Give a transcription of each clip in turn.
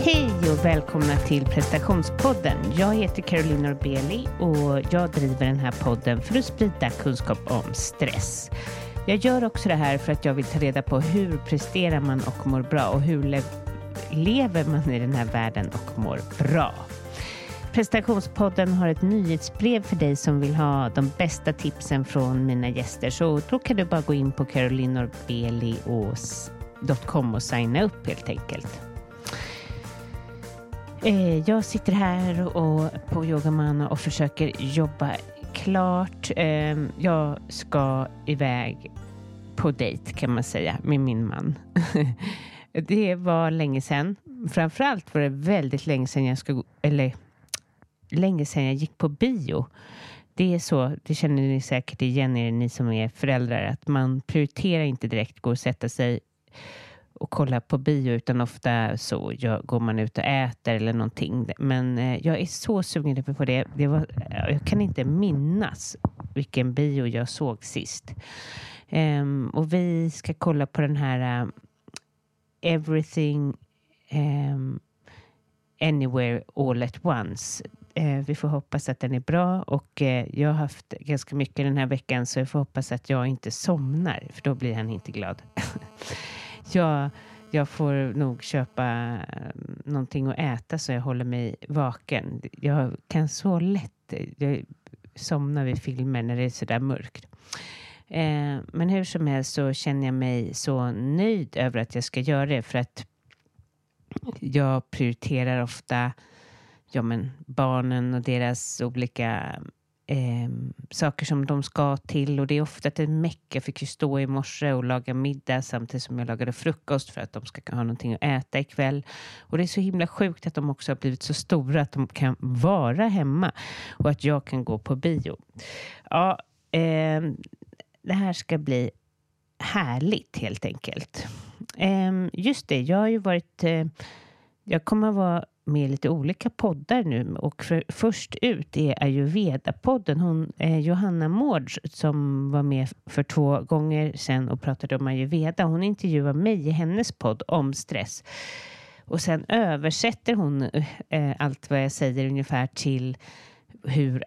Hej och välkomna till prestationspodden. Jag heter Caroline Norbeli och jag driver den här podden för att sprida kunskap om stress. Jag gör också det här för att jag vill ta reda på hur presterar man och mår bra och hur le lever man i den här världen och mår bra. Prestationspodden har ett nyhetsbrev för dig som vill ha de bästa tipsen från mina gäster. Så då kan du bara gå in på carolinorbeli.com och signa upp helt enkelt. Eh, jag sitter här och på Yogamana och försöker jobba klart. Ehm, jag ska iväg på dejt kan man säga med min man. det var länge sedan. Framförallt var det väldigt länge sedan jag ska, eller länge sedan jag gick på bio. Det är så, det känner ni säkert igen er, ni som är föräldrar, att man prioriterar inte direkt gå och sätta sig och kolla på bio utan ofta så går man ut och äter eller någonting. Men eh, jag är så sugen på det. det var, eh, jag kan inte minnas vilken bio jag såg sist. Um, och vi ska kolla på den här uh, Everything um, Anywhere All At Once. Uh, vi får hoppas att den är bra och uh, jag har haft ganska mycket den här veckan så jag får hoppas att jag inte somnar för då blir han inte glad. jag, jag får nog köpa eh, någonting att äta så jag håller mig vaken. Jag kan så lätt eh, jag somna vid filmer när det är så där mörkt. Eh, men hur som helst så känner jag mig så nöjd över att jag ska göra det för att jag prioriterar ofta ja, men barnen och deras olika eh, saker som de ska till och det är ofta ett meck. Jag fick ju stå i morse och laga middag samtidigt som jag lagade frukost för att de ska ha någonting att äta ikväll. Och det är så himla sjukt att de också har blivit så stora att de kan vara hemma och att jag kan gå på bio. Ja, eh, det här ska bli härligt helt enkelt. Eh, just det, jag har ju varit... Eh, jag kommer att vara med i lite olika poddar nu och för, först ut är ayurveda-podden. Hon, eh, Johanna Mårds som var med för två gånger sedan och pratade om ayurveda. Hon intervjuar mig i hennes podd om stress. Och sen översätter hon eh, allt vad jag säger ungefär till hur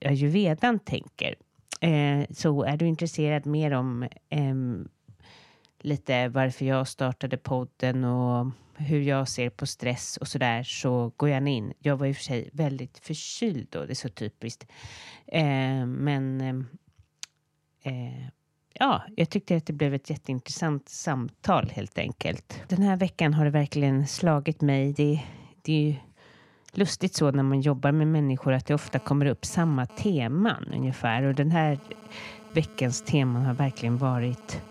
ayurvedan tänker. Eh, så är du intresserad mer om eh, lite varför jag startade podden och hur jag ser på stress och sådär så går jag in. Jag var i och för sig väldigt förkyld då, det är så typiskt. Eh, men eh, eh, ja, jag tyckte att det blev ett jätteintressant samtal helt enkelt. Den här veckan har det verkligen slagit mig. Det, det är ju lustigt så när man jobbar med människor att det ofta kommer upp samma teman ungefär. Och den här veckans teman har verkligen varit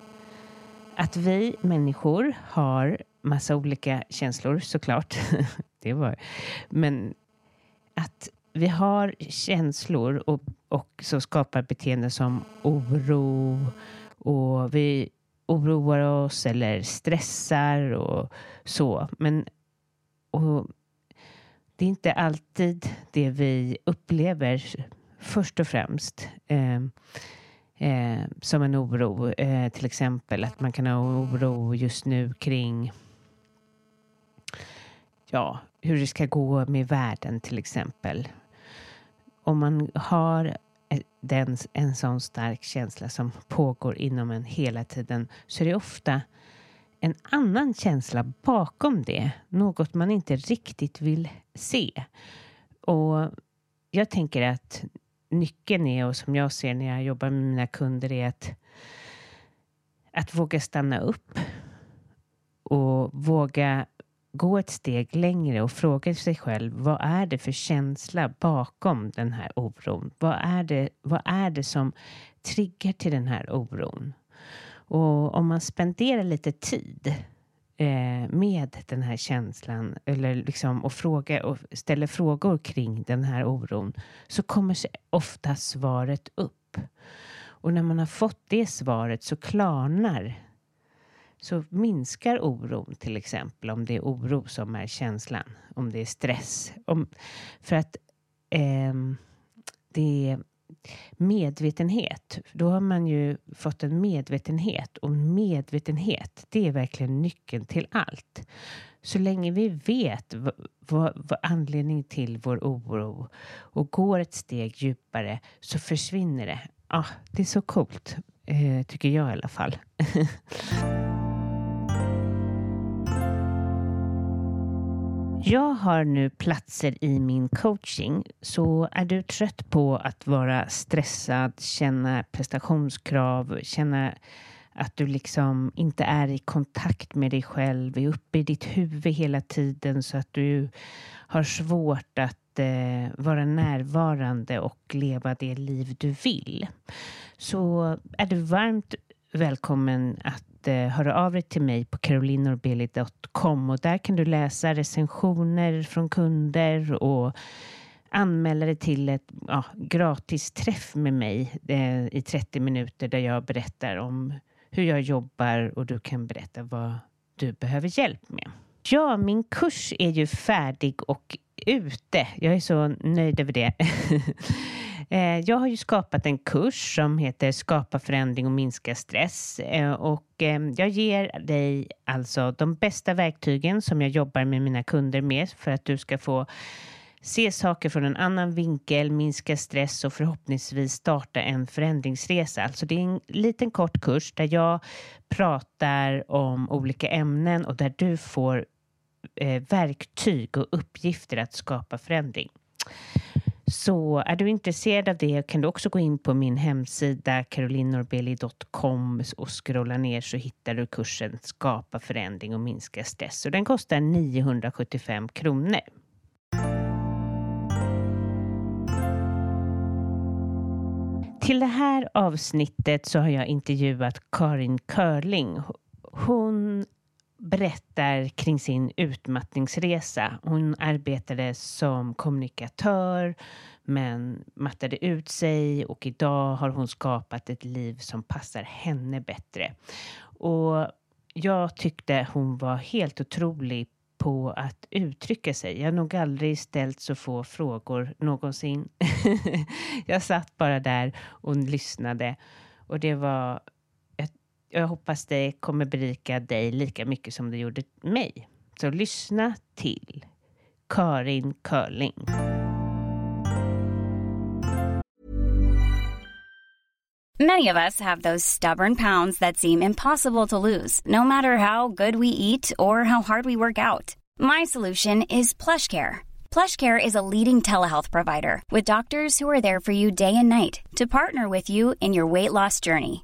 att vi människor har massa olika känslor såklart. det var, men att vi har känslor och, och så skapar beteenden som oro och vi oroar oss eller stressar och så. Men och det är inte alltid det vi upplever först och främst. Eh, eh, som en oro. Eh, till exempel att man kan ha oro just nu kring ja, hur det ska gå med världen till exempel. Om man har den, en sån stark känsla som pågår inom en hela tiden så är det ofta en annan känsla bakom det. Något man inte riktigt vill se. Och jag tänker att nyckeln är, och som jag ser när jag jobbar med mina kunder, är att, att våga stanna upp och våga gå ett steg längre och fråga sig själv vad är det för känsla bakom den här oron? Vad är det, vad är det som triggar till den här oron? Och om man spenderar lite tid eh, med den här känslan eller liksom, och, fråga, och ställer frågor kring den här oron så kommer ofta svaret upp. Och när man har fått det svaret så klarnar så minskar oron till exempel om det är oro som är känslan, om det är stress. Om, för att eh, det medvetenhet. Då har man ju fått en medvetenhet och medvetenhet, det är verkligen nyckeln till allt. Så länge vi vet vad, vad, vad anledningen till vår oro och går ett steg djupare så försvinner det. Ah, det är så coolt, eh, tycker jag i alla fall. Jag har nu platser i min coaching, så är du trött på att vara stressad, känna prestationskrav, känna att du liksom inte är i kontakt med dig själv, är uppe i ditt huvud hela tiden så att du har svårt att eh, vara närvarande och leva det liv du vill. Så är du varmt välkommen att eh, höra av dig till mig på carolinorbeli.com och där kan du läsa recensioner från kunder och anmäla dig till ett ja, gratis träff med mig eh, i 30 minuter där jag berättar om hur jag jobbar och du kan berätta vad du behöver hjälp med. Ja, min kurs är ju färdig och ute. Jag är så nöjd över det. Eh, jag har ju skapat en kurs som heter Skapa förändring och minska stress eh, och eh, jag ger dig alltså de bästa verktygen som jag jobbar med mina kunder med för att du ska få se saker från en annan vinkel, minska stress och förhoppningsvis starta en förändringsresa. Alltså det är en liten kort kurs där jag pratar om olika ämnen och där du får verktyg och uppgifter att skapa förändring. Så är du intresserad av det kan du också gå in på min hemsida carolinorbeli.com och scrolla ner så hittar du kursen Skapa förändring och minska stress. Och den kostar 975 kronor. Till det här avsnittet så har jag intervjuat Karin Körling. Hon berättar kring sin utmattningsresa. Hon arbetade som kommunikatör men mattade ut sig och idag har hon skapat ett liv som passar henne bättre. Och jag tyckte hon var helt otrolig på att uttrycka sig. Jag har nog aldrig ställt så få frågor någonsin. jag satt bara där och lyssnade och det var jag hoppas det kommer berika dig lika mycket som det gjorde mig. Så lyssna till Karin Körling. Many of us have those stubborn pounds that seem impossible to lose, no matter how good we eat or how hard we work out. My solution is PlushCare. PlushCare is a leading telehealth provider with doctors who are there for you day and night to partner with you in your weight loss journey.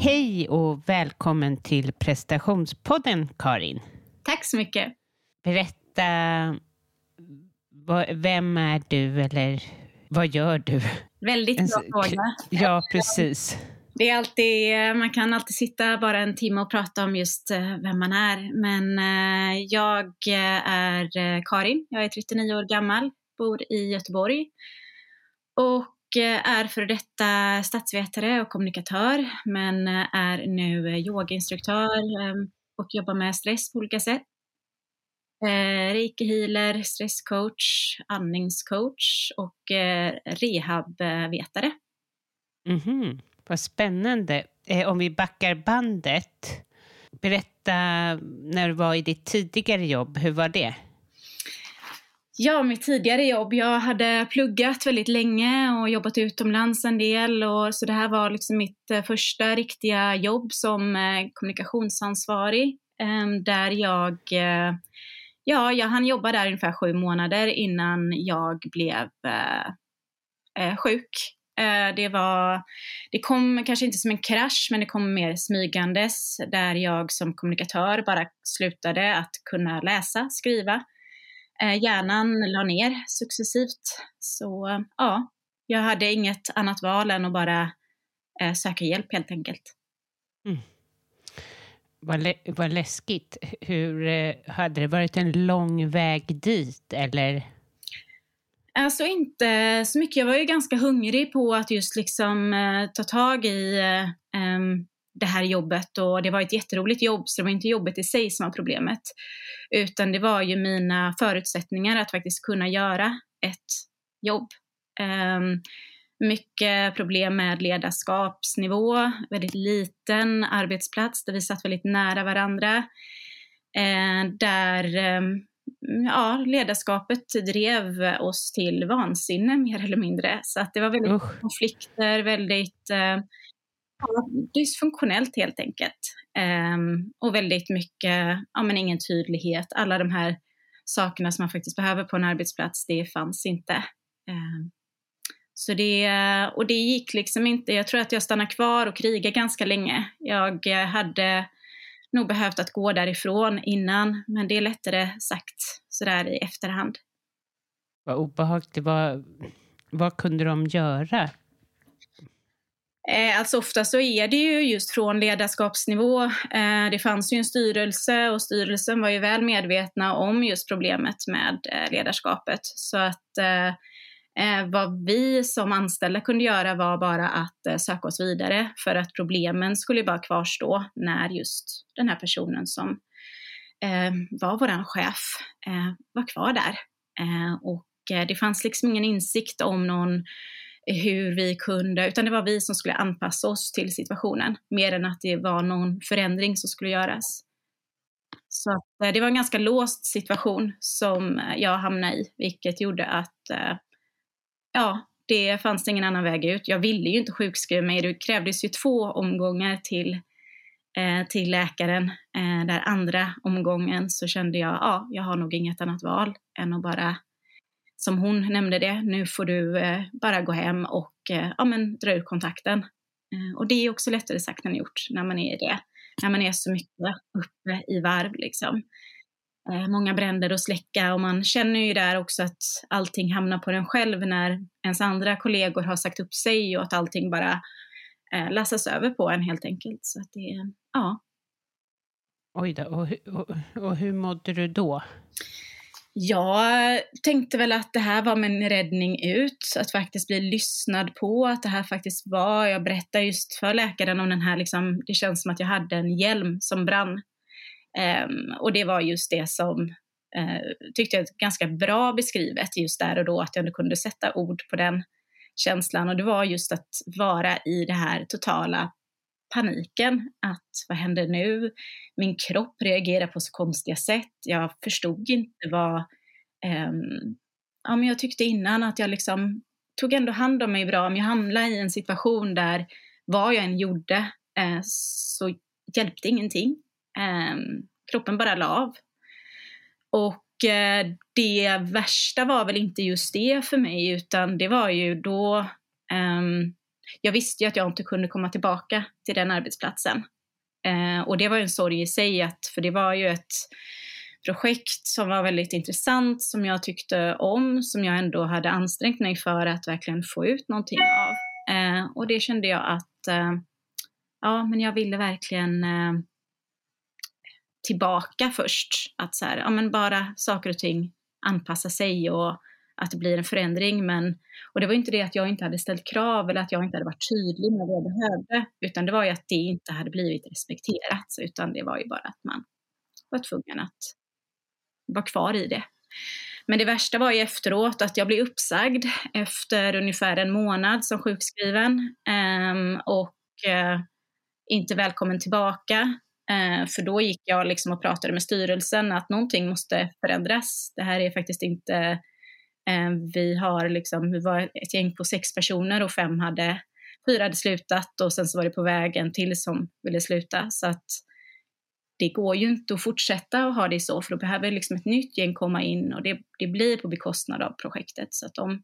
Hej och välkommen till prestationspodden Karin. Tack så mycket. Berätta, vem är du eller vad gör du? Väldigt bra fråga. Ja, precis. det är alltid, man kan alltid sitta bara en timme och prata om just vem man är. Men jag är Karin, jag är 39 år gammal, bor i Göteborg och Eh, är för detta statsvetare och kommunikatör men eh, är nu eh, yogainstruktör ehm, och jobbar med stress på olika sätt. Reiki-healer, stresscoach, andningscoach och rehabvetare. Mm -hmm. Vad spännande. Om vi backar bandet, berätta när du var i ditt tidigare jobb, hur var det? Ja, mitt tidigare jobb. Jag hade pluggat väldigt länge och jobbat utomlands en del. Och, så det här var liksom mitt eh, första riktiga jobb som eh, kommunikationsansvarig. Ehm, där jag, eh, ja, jag hann jobba där ungefär sju månader innan jag blev sjuk. Det, var, det kom kanske inte som en krasch, men det kom mer smygandes där jag som kommunikatör bara slutade att kunna läsa, skriva hjärnan la ner successivt. Så ja, jag hade inget annat val än att bara eh, söka hjälp helt enkelt. Mm. Vad, lä vad läskigt. Hur, eh, hade det varit en lång väg dit eller? Alltså inte så mycket. Jag var ju ganska hungrig på att just liksom eh, ta tag i eh, det här jobbet och det var ett jätteroligt jobb så det var inte jobbet i sig som var problemet. Utan det var ju mina förutsättningar att faktiskt kunna göra ett jobb. Um, mycket problem med ledarskapsnivå, väldigt liten arbetsplats där vi satt väldigt nära varandra. Uh, där um, ja, ledarskapet drev oss till vansinne mer eller mindre. Så att det var väldigt Usch. konflikter, väldigt ja, dysfunktionellt helt enkelt. Um, och väldigt mycket, ja men ingen tydlighet. Alla de här sakerna som man faktiskt behöver på en arbetsplats, det fanns inte. Um, så det, och det gick liksom inte. Jag tror att jag stannade kvar och krigade ganska länge. Jag hade nog behövt att gå därifrån innan, men det är lättare sagt sådär i efterhand. Vad obehagligt. Vad, vad kunde de göra? Eh, alltså ofta så är det ju just från ledarskapsnivå. Eh, det fanns ju en styrelse och styrelsen var ju väl medvetna om just problemet med eh, ledarskapet. Så att vad vi som anställda kunde göra var bara att söka oss vidare för att problemen skulle bara kvarstå när just den här personen som var våran chef var kvar där. och det fanns liksom ingen insikt om någon hur vi kunde, utan det var vi som skulle anpassa oss till situationen, mer än att det var någon förändring som skulle göras. Så eh, det var en ganska låst situation som eh, jag hamnade i, vilket gjorde att eh, ja, det fanns ingen annan väg ut. Jag ville ju inte sjukskriva mig, det krävdes ju två omgångar till, till läkaren. där andra omgången så kände jag, ja, jag har nog inget annat val än att bara som hon nämnde det, nu får du eh, bara gå hem och eh, ja, men, dra ur kontakten. Eh, och det är också lättare sagt än gjort när man är det, när man är så mycket uppe i varv liksom. Eh, många bränder att släcka och man känner ju där också att allting hamnar på den själv när ens andra kollegor har sagt upp sig och att allting bara eh, lassas över på en helt enkelt. Så att det, ja. Oj då, och, och, och hur mådde du då? Jag tänkte väl att det här var min räddning ut, att faktiskt bli lyssnad på, att det här faktiskt var, jag berättade just för läkaren om den här, liksom, det känns som att jag hade en hjälm som brann. Um, och det var just det som uh, tyckte jag ganska bra beskrivet just där och då, att jag kunde sätta ord på den känslan. Och det var just att vara i det här totala paniken. Att vad händer nu? Min kropp reagerar på så konstiga sätt. Jag förstod inte vad... Eh, ja, men jag tyckte innan att jag liksom tog ändå hand om mig bra. Om jag hamnade i en situation där vad jag än gjorde eh, så hjälpte ingenting. Eh, kroppen bara la av. Och eh, det värsta var väl inte just det för mig, utan det var ju då um, jag visste ju att jag inte kunde komma tillbaka till den arbetsplatsen. Eh, och det var ju en sorg i sig, att, för det var ju ett projekt som var väldigt intressant, som jag tyckte om, som jag ändå hade ansträngt mig för att verkligen få ut någonting av. Eh, och det kände jag att, eh, ja, men jag ville verkligen eh, tillbaka först. Att så här, ja men bara saker och ting anpassa sig och att det blir en förändring. Men, och det var inte det att jag inte hade ställt krav eller att jag inte hade varit tydlig med vad jag behövde, utan det var ju att det inte hade blivit respekterat, utan det var ju bara att man var tvungen att vara kvar i det. Men det värsta var ju efteråt att jag blev uppsagd efter ungefär en månad som sjukskriven ehm, och eh, inte välkommen tillbaka. Eh, för då gick jag liksom och pratade med styrelsen att någonting måste förändras. Det här är faktiskt inte Eh, vi, har liksom, vi var ett gäng på sex personer och fem hade, fyra hade slutat och sen så var det på vägen till som ville sluta. Så att det går ju inte att fortsätta att ha det så, för då behöver liksom ett nytt gäng komma in och det, det blir på bekostnad av projektet. Så att de,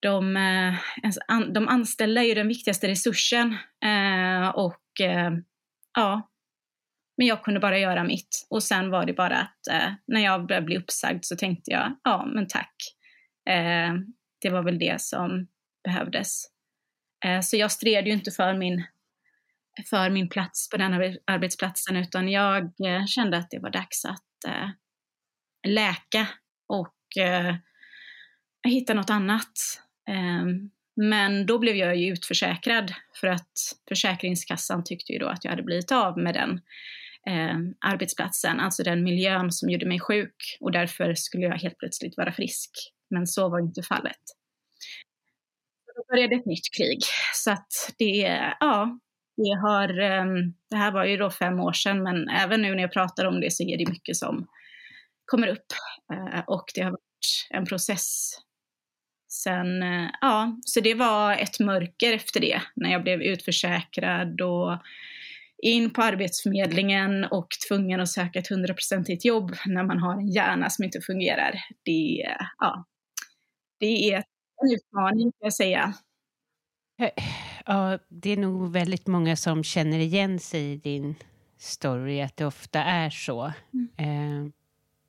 de, eh, alltså de anställda är ju den viktigaste resursen eh, och eh, ja, men jag kunde bara göra mitt. Och sen var det bara att eh, när jag började bli uppsagd så tänkte jag, ja men tack. Eh, det var väl det som behövdes. Eh, så jag stred ju inte för min, för min plats på den här arbetsplatsen utan jag eh, kände att det var dags att eh, läka och eh, hitta något annat. Eh, men då blev jag ju utförsäkrad för att Försäkringskassan tyckte ju då att jag hade blivit av med den eh, arbetsplatsen, alltså den miljön som gjorde mig sjuk och därför skulle jag helt plötsligt vara frisk. Men så var inte fallet. Då började ett nytt krig. Så att det, ja, det har, eh, det här var ju då fem år sedan, men även nu när jag pratar om det så är det mycket som kommer upp. Eh, och det har varit en process Sen, eh, ja, så det var ett mörker efter det när jag blev utförsäkrad och in på Arbetsförmedlingen och tvungen att söka ett hundraprocentigt jobb när man har en hjärna som inte fungerar. Det, ja, det är en utmaning kan jag säga. Ja, det är nog väldigt många som känner igen sig i din story, att det ofta är så. Mm. Eh,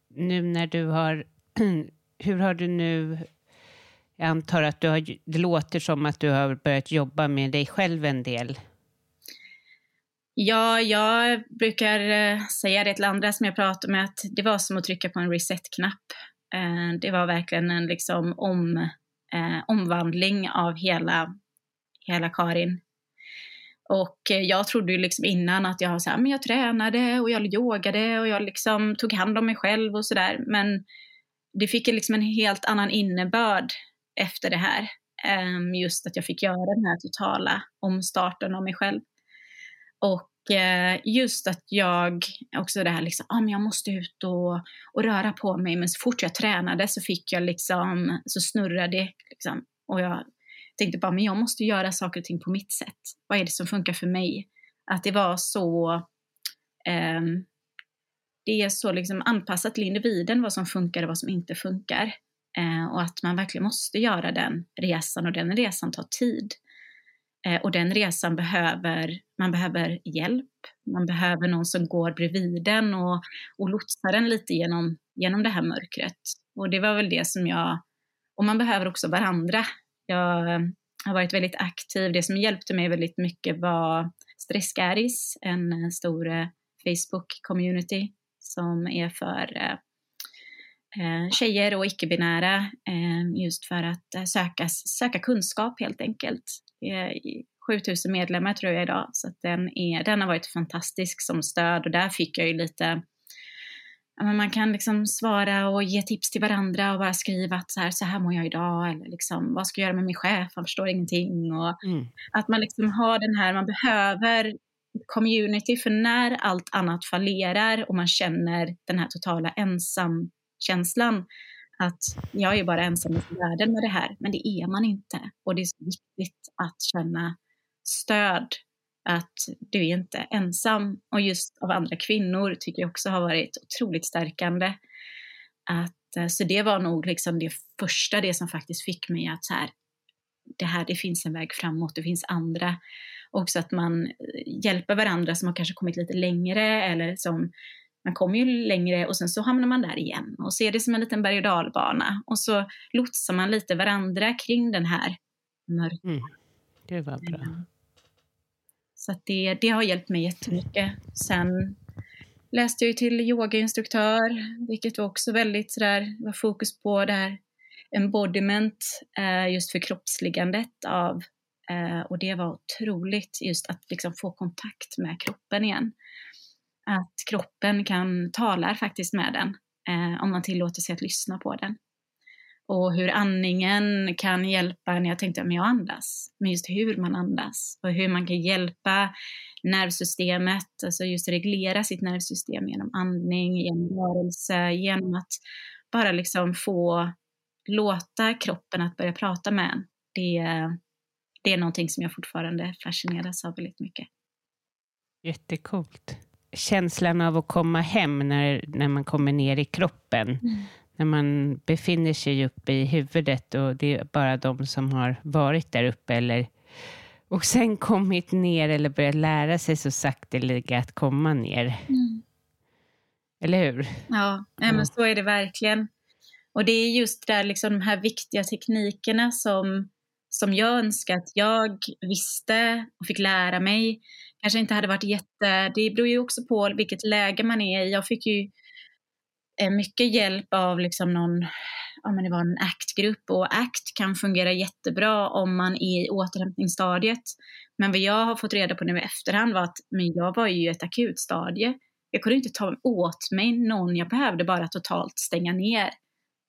nu när du har... hur har du nu... Jag antar att du har, det låter som att du har börjat jobba med dig själv en del. Ja, jag brukar eh, säga det till andra som jag pratar med att det var som att trycka på en reset-knapp. Eh, det var verkligen en liksom om, eh, omvandling av hela, hela Karin. Och jag trodde ju liksom innan att jag, så här, men jag tränade och jag yogade och jag liksom tog hand om mig själv och sådär. Men det fick liksom en helt annan innebörd efter det här. Ehm, just att jag fick göra den här totala omstarten av mig själv. Och eh, just att jag, också det här liksom, ah, men jag måste ut och, och röra på mig, men så fort jag tränade så fick jag liksom, så snurrade det liksom. Och jag tänkte bara, men jag måste göra saker och ting på mitt sätt. Vad är det som funkar för mig? Att det var så, eh, det är så liksom anpassat till individen vad som funkar och vad som inte funkar. Eh, och att man verkligen måste göra den resan och den resan tar tid. Eh, och den resan behöver, man behöver hjälp, man behöver någon som går bredvid den och, och lotsar den lite genom, genom det här mörkret. Och det var väl det som jag, och man behöver också varandra. Jag har varit väldigt aktiv, det som hjälpte mig väldigt mycket var Stressgaris, en eh, stor eh, Facebook-community som är för eh, tjejer och icke-binära just för att söka, söka kunskap helt enkelt. 7000 medlemmar tror jag idag, så den, är, den har varit fantastisk som stöd. Och där fick jag ju lite man kan liksom svara och ge tips till varandra och bara skriva att så här, så här mår jag idag. Eller liksom, vad ska jag göra med min chef, han förstår ingenting. Och mm. Att man liksom har den här, man behöver community. För när allt annat fallerar och man känner den här totala ensamkänslan att jag är bara ensam i världen med det här, men det är man inte. Och det är så viktigt att känna stöd, att du är inte ensam. Och just av andra kvinnor tycker jag också har varit otroligt stärkande. Att, eh, så det var nog liksom det första, det som faktiskt fick mig att så här, det här, det finns en väg framåt, det finns andra. Också att man eh, hjälper varandra som har kanske kommit lite längre eller som man kommer ju längre och sen så hamnar man där igen och ser det som en liten berg och dalbana och så lotsar man lite varandra kring den här mörka. Mm. Det var bra. Så det, det har hjälpt mig jättemycket. Sen läste jag ju till yogainstruktör, vilket var också väldigt sådär, var fokus på det här embodiment, eh, just för kroppsligandet av, eh, och det var otroligt just att liksom få kontakt med kroppen igen. Att kroppen kan, talar faktiskt med den, eh, om man tillåter sig att lyssna på den. Och hur andningen kan hjälpa, när jag tänkte att jag andas, men just hur man andas och hur man kan hjälpa nervsystemet, alltså just reglera sitt nervsystem genom andning, genom rörelse, genom att bara liksom få låta kroppen att börja prata med en. Det, det är någonting som jag fortfarande fascineras av väldigt mycket. Jättekult. Känslan av att komma hem när, när man kommer ner i kroppen. Mm. När man befinner sig uppe i huvudet och det är bara de som har varit där uppe eller och sen kommit ner eller börjat lära sig så sakteliga att komma ner. Mm. Eller hur? Ja, nej, men så är det verkligen. Och det är just där, liksom, de här viktiga teknikerna som, som jag önskar att jag visste och fick lära mig. Kanske inte hade varit jätte... Det beror ju också på vilket läge man är i. Jag fick ju eh, mycket hjälp av liksom någon, ja men det var en ACT-grupp och ACT kan fungera jättebra om man är i återhämtningsstadiet. Men vad jag har fått reda på nu i efterhand var att men jag var ju i ett akutstadie. Jag kunde inte ta åt mig någon, jag behövde bara totalt stänga ner.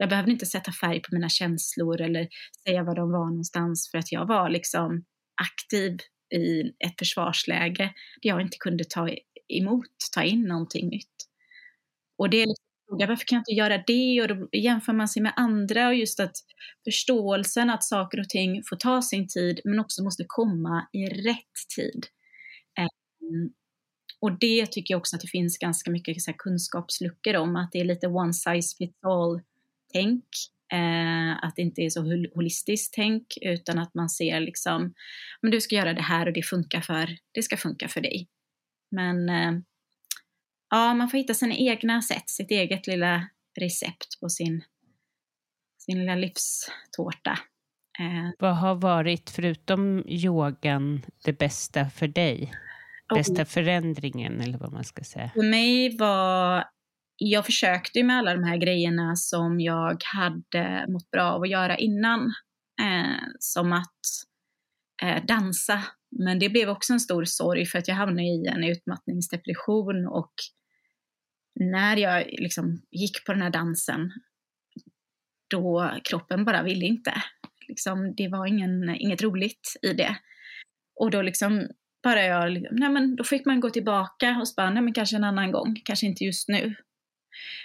Jag behövde inte sätta färg på mina känslor eller säga var de var någonstans för att jag var liksom aktiv i ett försvarsläge där jag inte kunde ta emot, ta in någonting nytt. Och det är liksom varför kan jag inte göra det? Och då jämför man sig med andra och just att förståelsen att saker och ting får ta sin tid men också måste komma i rätt tid. Um, och det tycker jag också att det finns ganska mycket så kunskapsluckor om, att det är lite one size fits all tänk. Eh, att det inte är så holistiskt tänk utan att man ser liksom, men du ska göra det här och det funkar för, det ska funka för dig. Men eh, ja, man får hitta sina egna sätt, sitt eget lilla recept på sin, sin lilla livstårta. Eh. Vad har varit, förutom yogan, det bästa för dig? Bästa förändringen eller vad man ska säga? För mig var jag försökte ju med alla de här grejerna som jag hade mått bra av att göra innan. Eh, som att eh, dansa. Men det blev också en stor sorg för att jag hamnade i en utmattningsdepression och när jag liksom gick på den här dansen, då kroppen bara ville inte. Liksom, det var ingen, inget roligt i det. Och då liksom bara jag, nej men då fick man gå tillbaka och spana men kanske en annan gång, kanske inte just nu.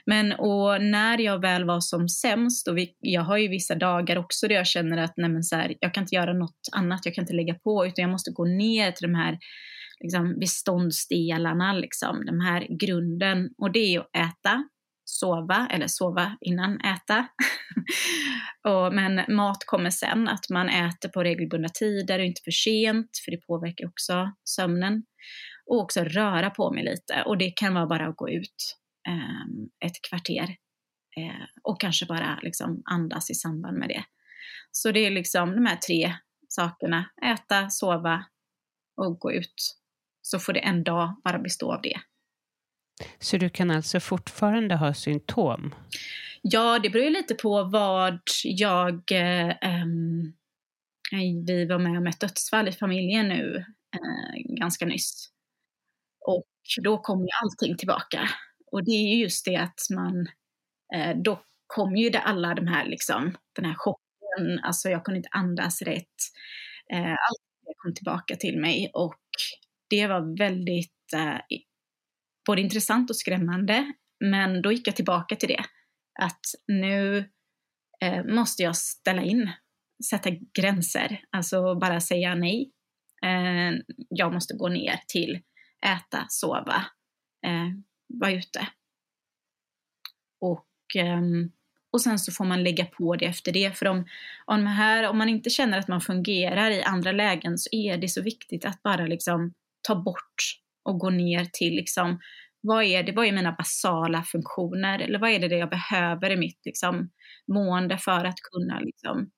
Men och när jag väl var som sämst, och vi, jag har ju vissa dagar också där jag känner att nej men så här, jag kan inte göra något annat, jag kan inte lägga på, utan jag måste gå ner till de här liksom, beståndsdelarna, liksom, den här grunden. Och det är att äta, sova, eller sova innan äta. och, men mat kommer sen, att man äter på regelbundna tider och inte för sent, för det påverkar också sömnen. Och också röra på mig lite, och det kan vara bara att gå ut Ehm, ett kvarter eh, och kanske bara liksom andas i samband med det. Så det är liksom de här tre sakerna, äta, sova och gå ut. Så får det en dag bara bestå av det. Så du kan alltså fortfarande ha symptom? Ja, det beror ju lite på vad jag... Eh, vi var med om ett dödsfall i familjen nu eh, ganska nyss. Och då kom ju allting tillbaka. Och det är just det att man, eh, då kom ju det alla de här liksom, den här chocken, alltså jag kunde inte andas rätt. Eh, allt det kom tillbaka till mig och det var väldigt eh, både intressant och skrämmande. Men då gick jag tillbaka till det. Att nu eh, måste jag ställa in, sätta gränser, alltså bara säga nej. Eh, jag måste gå ner till äta, sova, eh, vara ute. Och, ehm, och sen så får man lägga på det efter det. För om, om, här, om man inte känner att man fungerar i andra lägen så är det så viktigt att bara liksom ta bort och gå ner till liksom, vad är det, vad är mina basala funktioner? Eller vad är det, det jag behöver i mitt liksom, mående för att kunna liksom,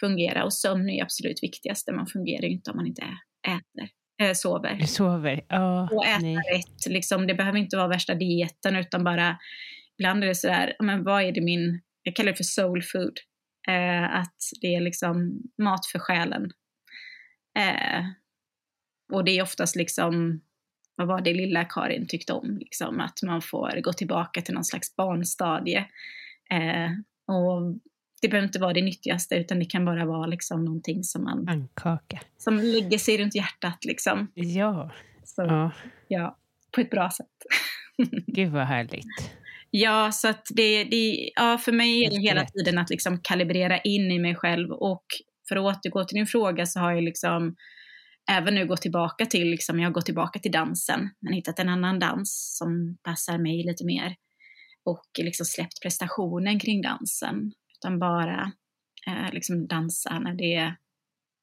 fungera? Och sömn är absolut viktigast, man fungerar ju inte om man inte äter eh, sover. Du sover? Oh, och äta nej. rätt. Liksom, det behöver inte vara värsta dieten utan bara, ibland är det sådär, men vad är det min, jag kallar det för soul food. Eh, att det är liksom mat för själen. Eh, och det är oftast liksom, vad var det lilla Karin tyckte om, liksom, att man får gå tillbaka till någon slags barnstadie. Eh, och det behöver inte vara det nyttigaste utan det kan bara vara liksom någonting som man... Pannkaka. Som lägger sig runt hjärtat liksom. Ja. Så, ja. ja. På ett bra sätt. Gud vad härligt. Ja, så att det, det, ja, för mig är det hela tiden att liksom kalibrera in i mig själv och för att återgå till din fråga så har jag liksom även nu gått tillbaka till, liksom, jag har gått tillbaka till dansen, men hittat en annan dans som passar mig lite mer och liksom släppt prestationen kring dansen utan bara eh, liksom dansa när det är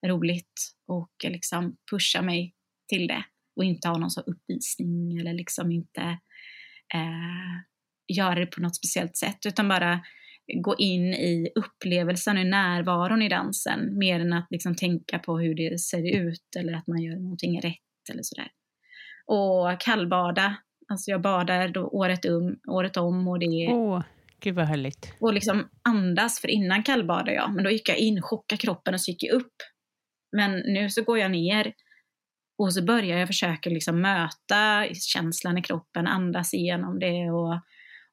roligt och eh, liksom pusha mig till det och inte ha någon sån uppvisning eller liksom inte eh, göra det på något speciellt sätt utan bara gå in i upplevelsen och närvaron i dansen mer än att liksom tänka på hur det ser ut eller att man gör någonting rätt eller sådär. Och kallbada, alltså jag badar då året, um, året om och det är oh. Gud vad härligt. Och liksom andas, för innan kallbadade jag, men då gick jag in, chockade kroppen och så gick jag upp. Men nu så går jag ner och så börjar jag försöka liksom möta känslan i kroppen, andas igenom det och,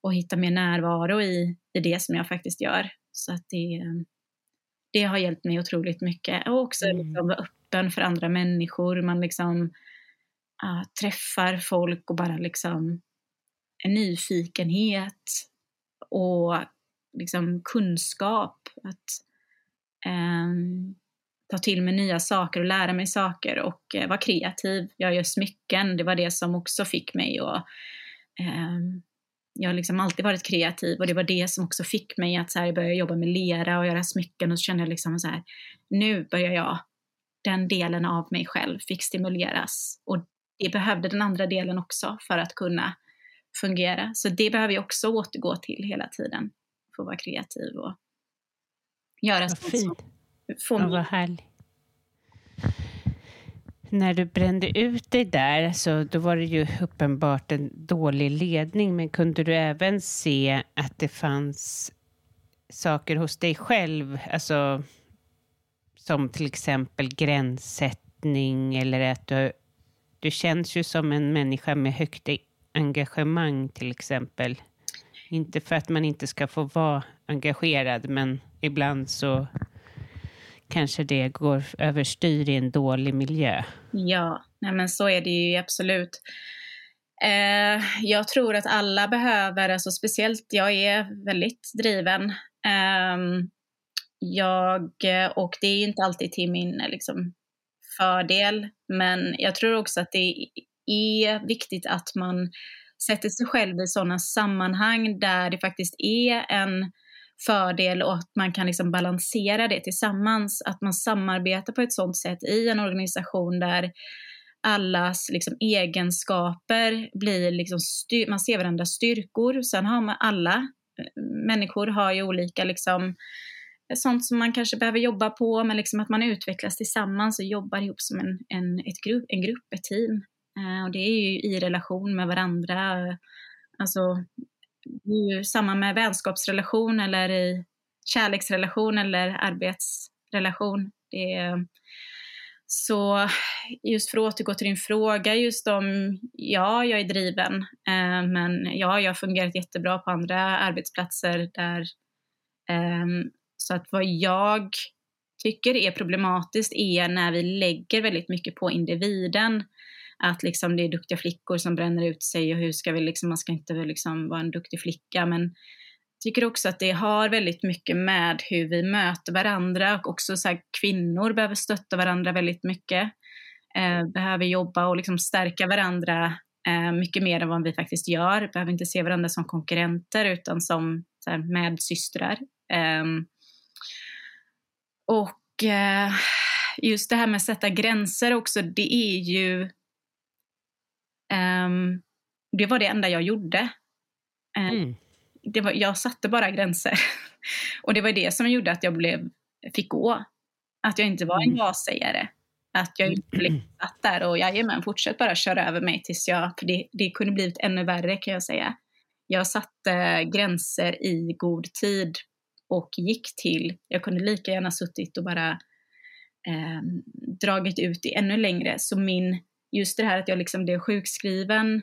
och hitta mer närvaro i, i det som jag faktiskt gör. Så att det, det har hjälpt mig otroligt mycket. Och också mm. liksom vara öppen för andra människor. Man liksom uh, träffar folk och bara liksom en nyfikenhet och liksom kunskap. Att eh, ta till mig nya saker och lära mig saker och eh, vara kreativ. Jag gör smycken, det var det som också fick mig att eh, jag har liksom alltid varit kreativ och det var det som också fick mig att så här, börja jobba med lera och göra smycken och så kände jag liksom så här, nu börjar jag, den delen av mig själv fick stimuleras och det behövde den andra delen också för att kunna fungera. Så det behöver jag också återgå till hela tiden. Få vara kreativ och göra sånt som får mig... Vad härligt. När du brände ut dig där, så då var det ju uppenbart en dålig ledning, men kunde du även se att det fanns saker hos dig själv, alltså som till exempel gränssättning eller att du, du känns ju som en människa med högt engagemang till exempel. Inte för att man inte ska få vara engagerad, men ibland så kanske det går överstyr i en dålig miljö. Ja, nej men så är det ju absolut. Eh, jag tror att alla behöver, alltså speciellt jag är väldigt driven. Eh, jag, och det är inte alltid till min liksom, fördel, men jag tror också att det är viktigt att man sätter sig själv i sådana sammanhang där det faktiskt är en fördel och att man kan liksom balansera det tillsammans. Att man samarbetar på ett sådant sätt i en organisation där allas liksom egenskaper blir liksom styr- man ser varandras styrkor. Sen har man alla eh, människor har ju olika liksom eh, sånt som man kanske behöver jobba på, men liksom att man utvecklas tillsammans och jobbar ihop som en, en, ett grupp, en grupp, ett team. Eh, och det är ju i relation med varandra. Alltså, det är ju samma med vänskapsrelation eller i kärleksrelation eller arbetsrelation. Det är, så just för att återgå till din fråga, just om, ja, jag är driven, eh, men ja, jag har fungerat jättebra på andra arbetsplatser där, eh, så att vad jag tycker är problematiskt är när vi lägger väldigt mycket på individen att liksom det är duktiga flickor som bränner ut sig och hur ska vi liksom, man ska inte liksom vara en duktig flicka men jag tycker också att det har väldigt mycket med hur vi möter varandra och också så här, kvinnor behöver stötta varandra väldigt mycket. Eh, behöver jobba och liksom stärka varandra eh, mycket mer än vad vi faktiskt gör. Behöver inte se varandra som konkurrenter utan som så här, medsystrar. Eh, och eh, just det här med att sätta gränser också, det är ju Um, det var det enda jag gjorde. Uh, mm. det var, jag satte bara gränser. och det var det som gjorde att jag blev, fick gå. Att jag inte var en mm. ja-sägare. Att jag inte liksom satt där och jajamän, fortsätt bara köra över mig tills jag, för det, det kunde blivit ännu värre kan jag säga. Jag satte gränser i god tid och gick till, jag kunde lika gärna suttit och bara eh, dragit ut det ännu längre. Så min, just det här att jag liksom blev sjukskriven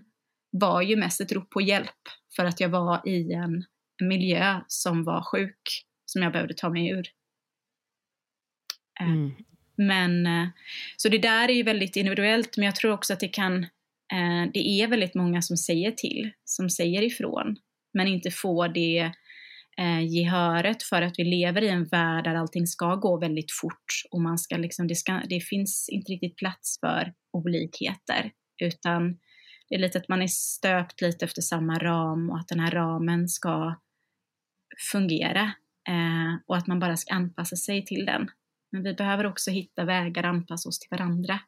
var ju mest ett rop på hjälp för att jag var i en miljö som var sjuk, som jag behövde ta mig ur. Eh, mm. Men, eh, så det där är ju väldigt individuellt, men jag tror också att det kan, eh, det är väldigt många som säger till, som säger ifrån, men inte får det Eh, gehöret för att vi lever i en värld där allting ska gå väldigt fort och man ska liksom, det, ska, det finns inte riktigt plats för olikheter, utan det är lite att man är stöpt lite efter samma ram och att den här ramen ska fungera eh, och att man bara ska anpassa sig till den. Men vi behöver också hitta vägar att anpassa oss till varandra,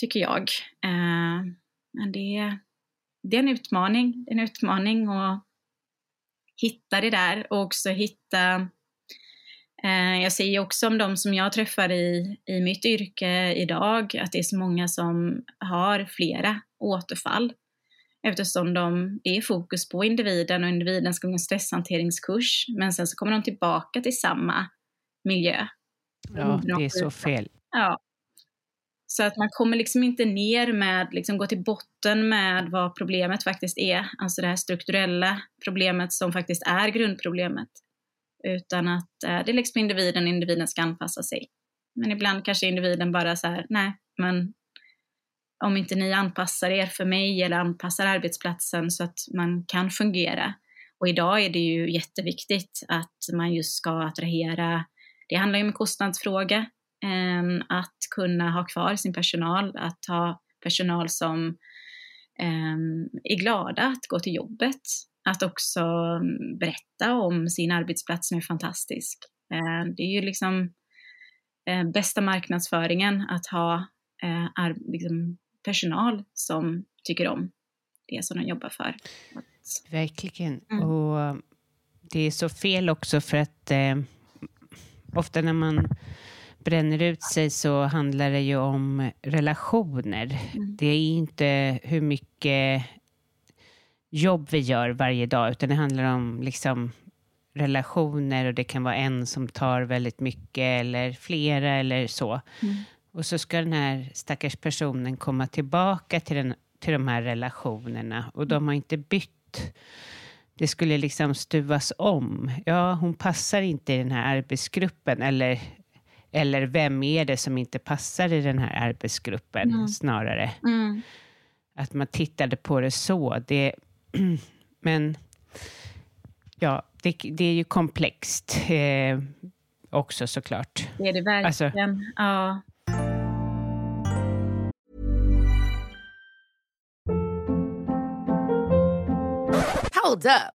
tycker jag. Eh, men det, det är en utmaning, en utmaning att hitta det där och också hitta eh, jag ser också om de som jag träffar i, i mitt yrke idag, att det är så många som har flera återfall eftersom de är fokus på individen och individen ska gå en stresshanteringskurs men sen så kommer de tillbaka till samma miljö. Ja, det är så fel. Ja. Så att man kommer liksom inte ner med, liksom gå till botten med vad problemet faktiskt är, alltså det här strukturella problemet som faktiskt är grundproblemet. Utan att eh, det är liksom individen, individen ska anpassa sig. Men ibland kanske individen bara så här, nej, men om inte ni anpassar er för mig eller anpassar arbetsplatsen så att man kan fungera. Och idag är det ju jätteviktigt att man just ska attrahera, det handlar ju om en kostnadsfråga, att kunna ha kvar sin personal, att ha personal som eh, är glada att gå till jobbet, att också berätta om sin arbetsplats som är fantastisk. Eh, det är ju liksom eh, bästa marknadsföringen att ha eh, liksom personal som tycker om det som de jobbar för. Verkligen. Mm. Och det är så fel också för att eh, ofta när man bränner ut sig så handlar det ju om relationer. Mm. Det är inte hur mycket jobb vi gör varje dag, utan det handlar om liksom relationer och det kan vara en som tar väldigt mycket eller flera eller så. Mm. Och så ska den här stackars personen komma tillbaka till, den, till de här relationerna och de har inte bytt. Det skulle liksom stuvas om. Ja, hon passar inte i den här arbetsgruppen eller, eller vem är det som inte passar i den här arbetsgruppen mm. snarare. Mm. Att man tittade på det så. Det, men ja, det, det är ju komplext eh, också såklart. Det är det verkligen. Alltså, ja. Hold up.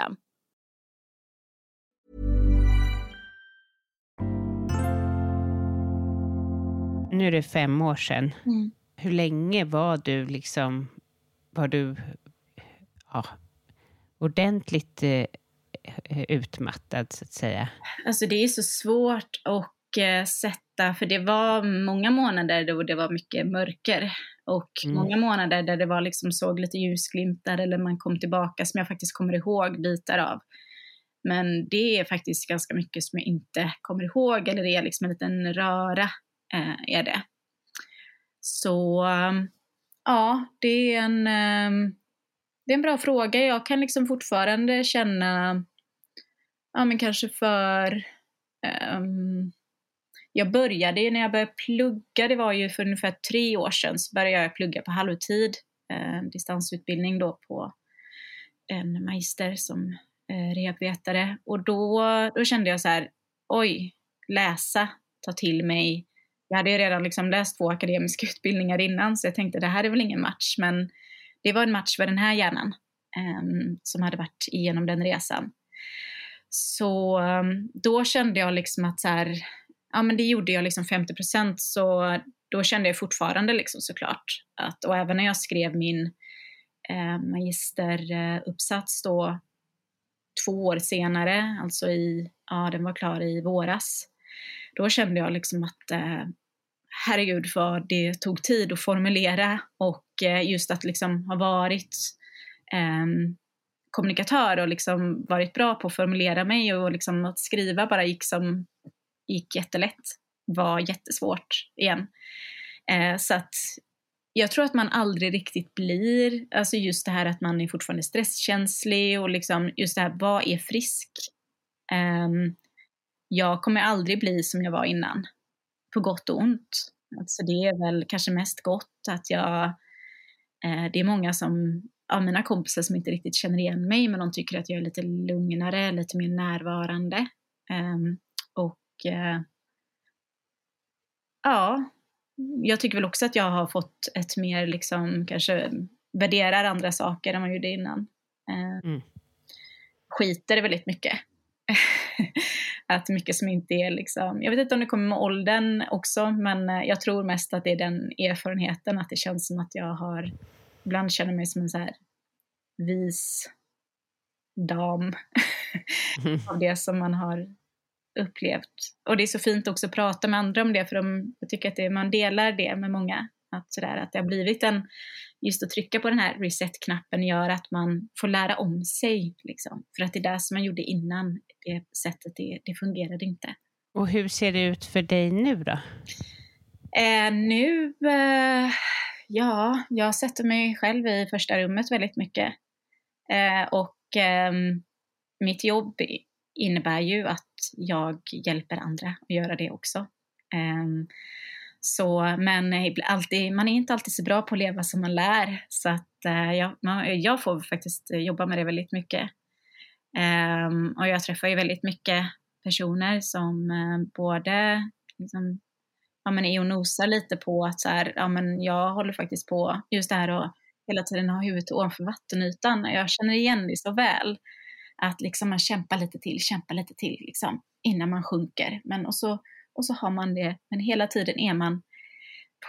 Nu är det fem år sedan. Mm. Hur länge var du liksom, var du ja, ordentligt eh, utmattad så att säga? Alltså det är så svårt att eh, sätta, för det var många månader då det var mycket mörker och Mm. många månader där det var liksom såg lite ljusglimtar eller man kom tillbaka som jag faktiskt kommer ihåg bitar av. Men det är faktiskt ganska mycket som jag inte kommer ihåg eller det är liksom en liten röra eh, är det. Så ja, det är en, um, det är en bra fråga. Jag kan liksom fortfarande känna, ja men kanske för, um, jag började ju när jag började plugga, det var ju för ungefär tre år sedan, så började jag plugga på halvtid, eh, distansutbildning då på en magister som eh, rehabvetare. Och då, då kände jag så här, oj, läsa, ta till mig. Jag hade ju redan liksom läst två akademiska utbildningar innan, så jag tänkte det här är väl ingen match, men det var en match för den här hjärnan eh, som hade varit igenom den resan. Så ehm, då kände jag liksom att så här, ja men det gjorde jag liksom 50 procent, så då kände jag fortfarande liksom såklart att, och även när jag skrev min eh, magisteruppsats då två år senare, alltså i, ja den var klar i våras, då kände jag liksom att eh, herregud vad det tog tid att formulera och eh, just att liksom ha varit eh, kommunikatör och liksom varit bra på att formulera mig och liksom att skriva bara gick som gick jättelätt var jättesvårt igen. Eh, så att jag tror att man aldrig riktigt blir, alltså just det här att man är fortfarande stresskänslig och liksom just det här, vad är frisk? Um, jag kommer aldrig bli som jag var innan, på gott och ont. Alltså det är väl kanske mest gott att jag, eh, det är många som, av mina kompisar som inte riktigt känner igen mig, men de tycker att jag är lite lugnare, lite mer närvarande. Um, och eh, ja, jag tycker väl också att jag har fått ett mer, liksom, kanske värderar andra saker än man gjorde innan. Eh, Mm. Skiter väldigt mycket. att mycket som inte är liksom, jag vet inte om det kommer med åldern också, men eh, jag tror mest att det är den erfarenheten, att det känns som att jag har, ibland känner mig som en så här vis dam av det som man har upplevt. Och det är så fint också att prata med andra om det, för de, jag tycker att det, man delar det med många. Att, sådär, att det har blivit en, just att trycka på den här reset-knappen gör att man får lära om sig. Liksom. För att det där som man gjorde innan, det sättet, det, det fungerade inte. Och hur ser det ut för dig nu då? Eh, nu, eh, ja, jag sätter mig själv i första rummet väldigt mycket. Eh, och ehm, mitt jobb innebär ju att jag hjälper andra att göra det också. Ehm, så, men alltid, man är inte alltid så bra på att leva som man lär, så att eh, jag, man, jag får faktiskt jobba med det väldigt mycket. Ehm, och jag träffar ju väldigt mycket personer som eh, både liksom, ja, men är och nosar lite på att så här, ja, men jag håller faktiskt på just det här att hela tiden ha huvudet ovanför vattenytan. Jag känner igen det så väl. Att liksom man kämpar lite till, kämpar lite till liksom, innan man sjunker. Men och så, och så har man det, men hela tiden är man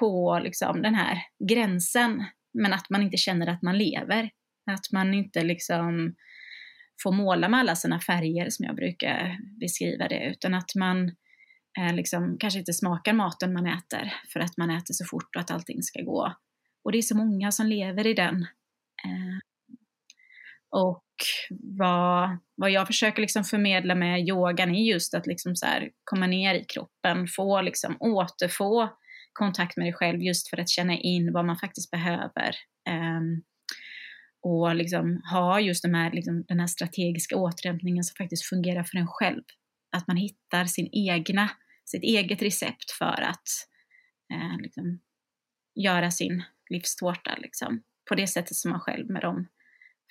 på liksom, den här gränsen. Men att man inte känner att man lever. Att man inte liksom får måla med alla sina färger som jag brukar beskriva det. Utan att man eh, liksom, kanske inte smakar maten man äter för att man äter så fort och att allting ska gå. Och det är så många som lever i den. Och vad, vad jag försöker liksom förmedla med yogan är just att liksom så här, komma ner i kroppen, få liksom återfå kontakt med dig själv just för att känna in vad man faktiskt behöver. Um, och liksom ha just de här, liksom, den här strategiska återhämtningen som faktiskt fungerar för en själv. Att man hittar sin egna, sitt eget recept för att eh, liksom, göra sin livstårta liksom, på det sättet som man själv med de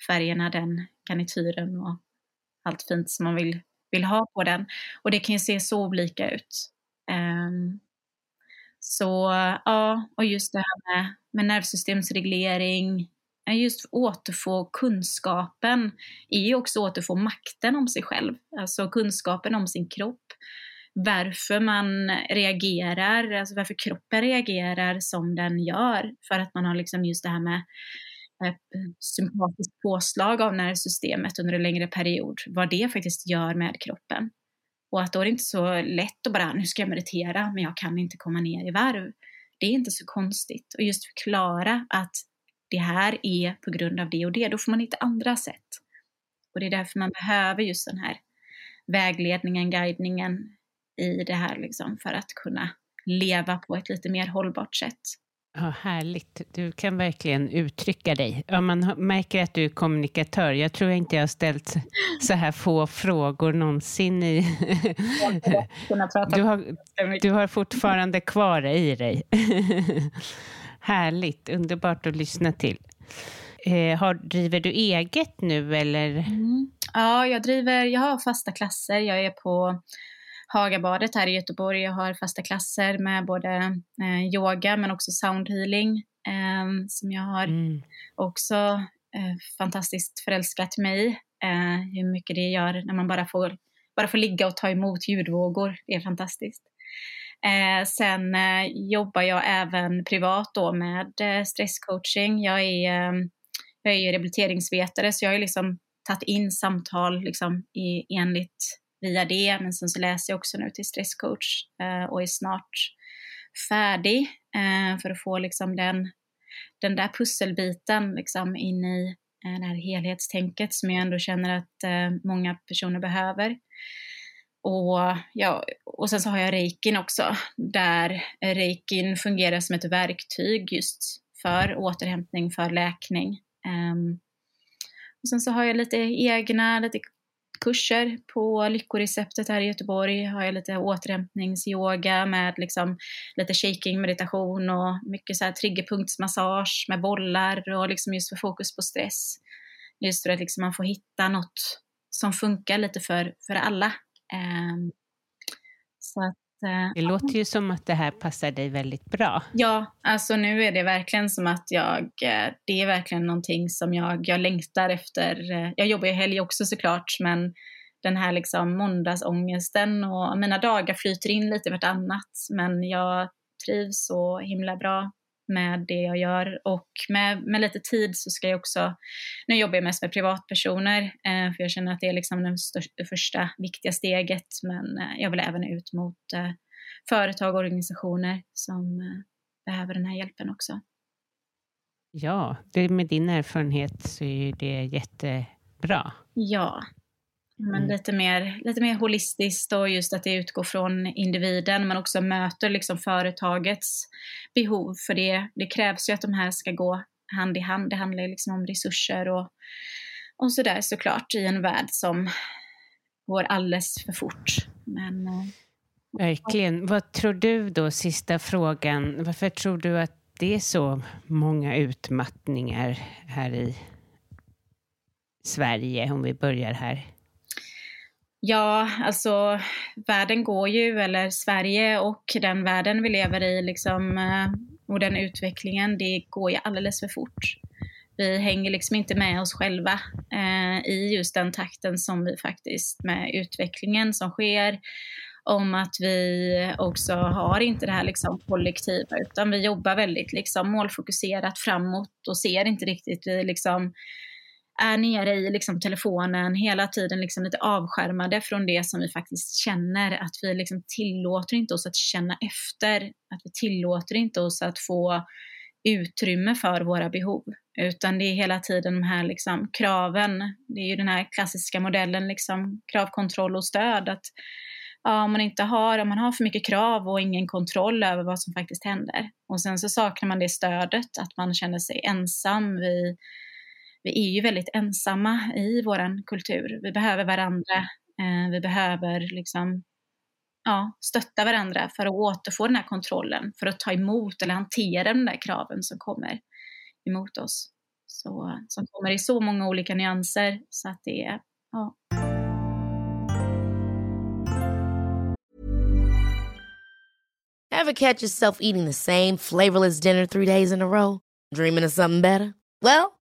färgerna, den garnityren och allt fint som man vill, vill ha på den. Och det kan ju se så olika ut. Um, så ja, och just det här med, med nervsystemsreglering, just återfå kunskapen är ju också återfå makten om sig själv, alltså kunskapen om sin kropp. Varför man reagerar, alltså varför kroppen reagerar som den gör. För att man har liksom just det här med Eh, sympatiskt påslag av nervsystemet under en längre period, vad det faktiskt gör med kroppen. Och att då är det inte så lätt att bara, nu ska jag meditera, men jag kan inte komma ner i varv. Det är inte så konstigt. Och just förklara att det här är på grund av det och det, då får man hitta andra sätt. Och det är därför man behöver just den här vägledningen, guidningen i det här liksom, för att kunna leva på ett lite mer hållbart sätt. Ja, härligt. Du kan verkligen uttrycka dig. Ja, man märker att du är kommunikatör. Jag tror inte jag har ställt så här få frågor någonsin i... Du har, du har fortfarande kvar i dig. Härligt, underbart att lyssna till. Eh, har, driver du eget nu eller? Mm. Ja, jag driver, jag har fasta klasser. Jag är på Hagabadet här i Göteborg. Jag har fasta klasser med både eh, yoga men också soundhealing eh, som jag har mm. också eh, fantastiskt förälskat mig eh, Hur mycket det gör när man bara får, bara får ligga och ta emot ljudvågor. Det är fantastiskt. Eh, sen eh, jobbar jag även privat då med stresscoaching. Jag är, jag är rehabiliteringsvetare så jag har liksom tagit in samtal liksom i, enligt via det. Men sen så läser jag också nu till stresscoach eh, och är snart färdig eh, för att få liksom den, den där pusselbiten liksom in i eh, det här helhetstänket som jag ändå känner att eh, många personer behöver. Och, ja, och sen så har jag reikin också, där reikin fungerar som ett verktyg just för återhämtning, för läkning. Um, och sen så har jag lite egna, lite kurser på Lyckoreceptet här i Göteborg. Har jag lite återhämtningsyoga med liksom lite shaking meditation och mycket så här triggerpunktsmassage med bollar och liksom just för fokus på stress. Just för att liksom man får hitta något som funkar lite för, för alla. Um, så att det låter ju som att det här passar dig väldigt bra. Ja, alltså nu är det verkligen som att jag, eh, det är verkligen någonting som jag, jag längtar efter. Eh, jag jobbar ju helg också såklart, men den här liksom måndagsångesten och mina dagar flyter in lite vartannat, men jag trivs så himla bra med det jag gör och med, med lite tid så ska jag också, nu jobbar jag mest med privatpersoner eh, för jag känner att det är liksom det, det första viktiga steget men eh, jag vill även ut mot eh, företag och organisationer som eh, behöver den här hjälpen också. Ja, det, med din erfarenhet så är det jättebra. Ja, men mm. lite, mer, lite mer holistiskt och just att det utgår från individen men också möter liksom företagets behov. För det, det krävs ju att de här ska gå hand i hand. Det handlar liksom om resurser och, och sådär såklart i en värld som går alldeles för fort. Men, eh, Verkligen. Vad tror du då, sista frågan, varför tror du att det är så många utmattningar här i Sverige, om vi börjar här? Ja, alltså världen går ju, eller Sverige och den världen vi lever i liksom, eh, och den utvecklingen, det går ju alldeles för fort. Vi hänger liksom inte med oss själva eh, i just den takten som vi faktiskt med utvecklingen som sker om att vi också har inte det här liksom kollektiva utan vi jobbar väldigt liksom målfokuserat framåt och ser inte riktigt vi liksom är nere i liksom telefonen hela tiden liksom lite avskärmade från det som vi faktiskt känner. Att vi liksom tillåter inte oss att känna efter. Att vi tillåter inte oss att få utrymme för våra behov. Utan det är hela tiden de här liksom kraven. Det är ju den här klassiska modellen, liksom, krav, kontroll och stöd. Att ja, om man inte har, om man har för mycket krav och ingen kontroll över vad som faktiskt händer. Och sen så saknar man det stödet, att man känner sig ensam. Vi vi är ju väldigt ensamma i vår kultur. Vi behöver varandra. Eh, vi behöver liksom, ja, stötta varandra för att återfå den här kontrollen, för att ta emot eller hantera de där kraven som kommer emot oss. Så, som kommer i så många olika nyanser så att det är, ja. Have catch yourself eating the same flavorless dinner three days in a row? Dreaming of something better? Well,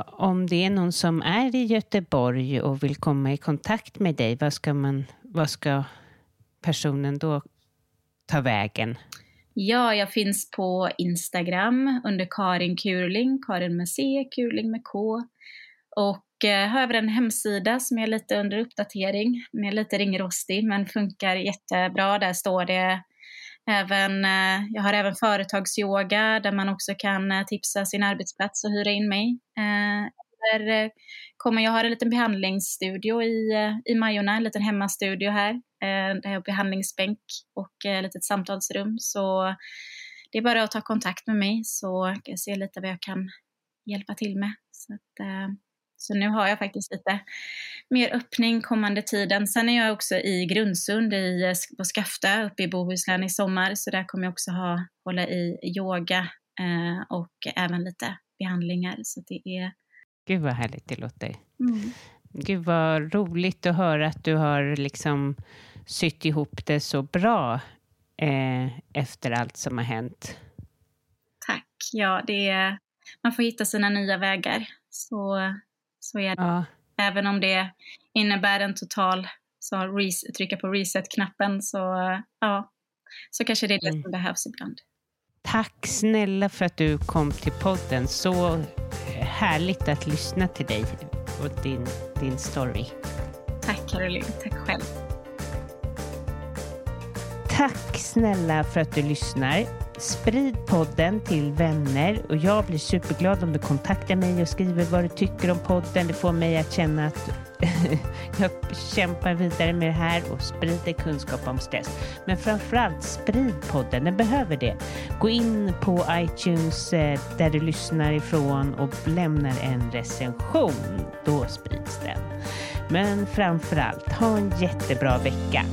Om det är någon som är i Göteborg och vill komma i kontakt med dig, vad ska, man, vad ska personen då ta vägen? Ja, jag finns på Instagram under Karin Kurling, Karin med C, Kurling med K. Och eh, har även en hemsida som är lite under uppdatering. Den är lite ringrostig men funkar jättebra. Där står det Även, eh, jag har även företagsyoga där man också kan eh, tipsa sin arbetsplats och hyra in mig. Eh, där kommer jag ha en liten behandlingsstudio i, i Majorna, en liten hemmastudio här. Där jag har behandlingsbänk och ett litet samtalsrum. Så det är bara att ta kontakt med mig så ska jag se lite vad jag kan hjälpa till med. Så att, så nu har jag faktiskt lite mer öppning kommande tiden. Sen är jag också i Grundsund i, på Skafta uppe i Bohuslän i sommar, så där kommer jag också ha, hålla i yoga eh, och även lite behandlingar. Så det är... Gud vad härligt det låter. Mm. Gud vad roligt att höra att du har liksom sytt ihop det så bra eh, efter allt som har hänt. Tack. Ja, det är, man får hitta sina nya vägar. Så så är det. Ja. Även om det innebär en total, så trycka på reset-knappen så, ja, så kanske det är det mm. som behövs ibland. Tack snälla för att du kom till podden. Så härligt att lyssna till dig och din, din story. Tack Caroline, tack själv. Tack snälla för att du lyssnar. Sprid podden till vänner och jag blir superglad om du kontaktar mig och skriver vad du tycker om podden. Det får mig att känna att jag kämpar vidare med det här och sprider kunskap om stress. Men framförallt sprid podden, den behöver det. Gå in på iTunes eh, där du lyssnar ifrån och lämnar en recension. Då sprids den. Men framförallt, ha en jättebra vecka.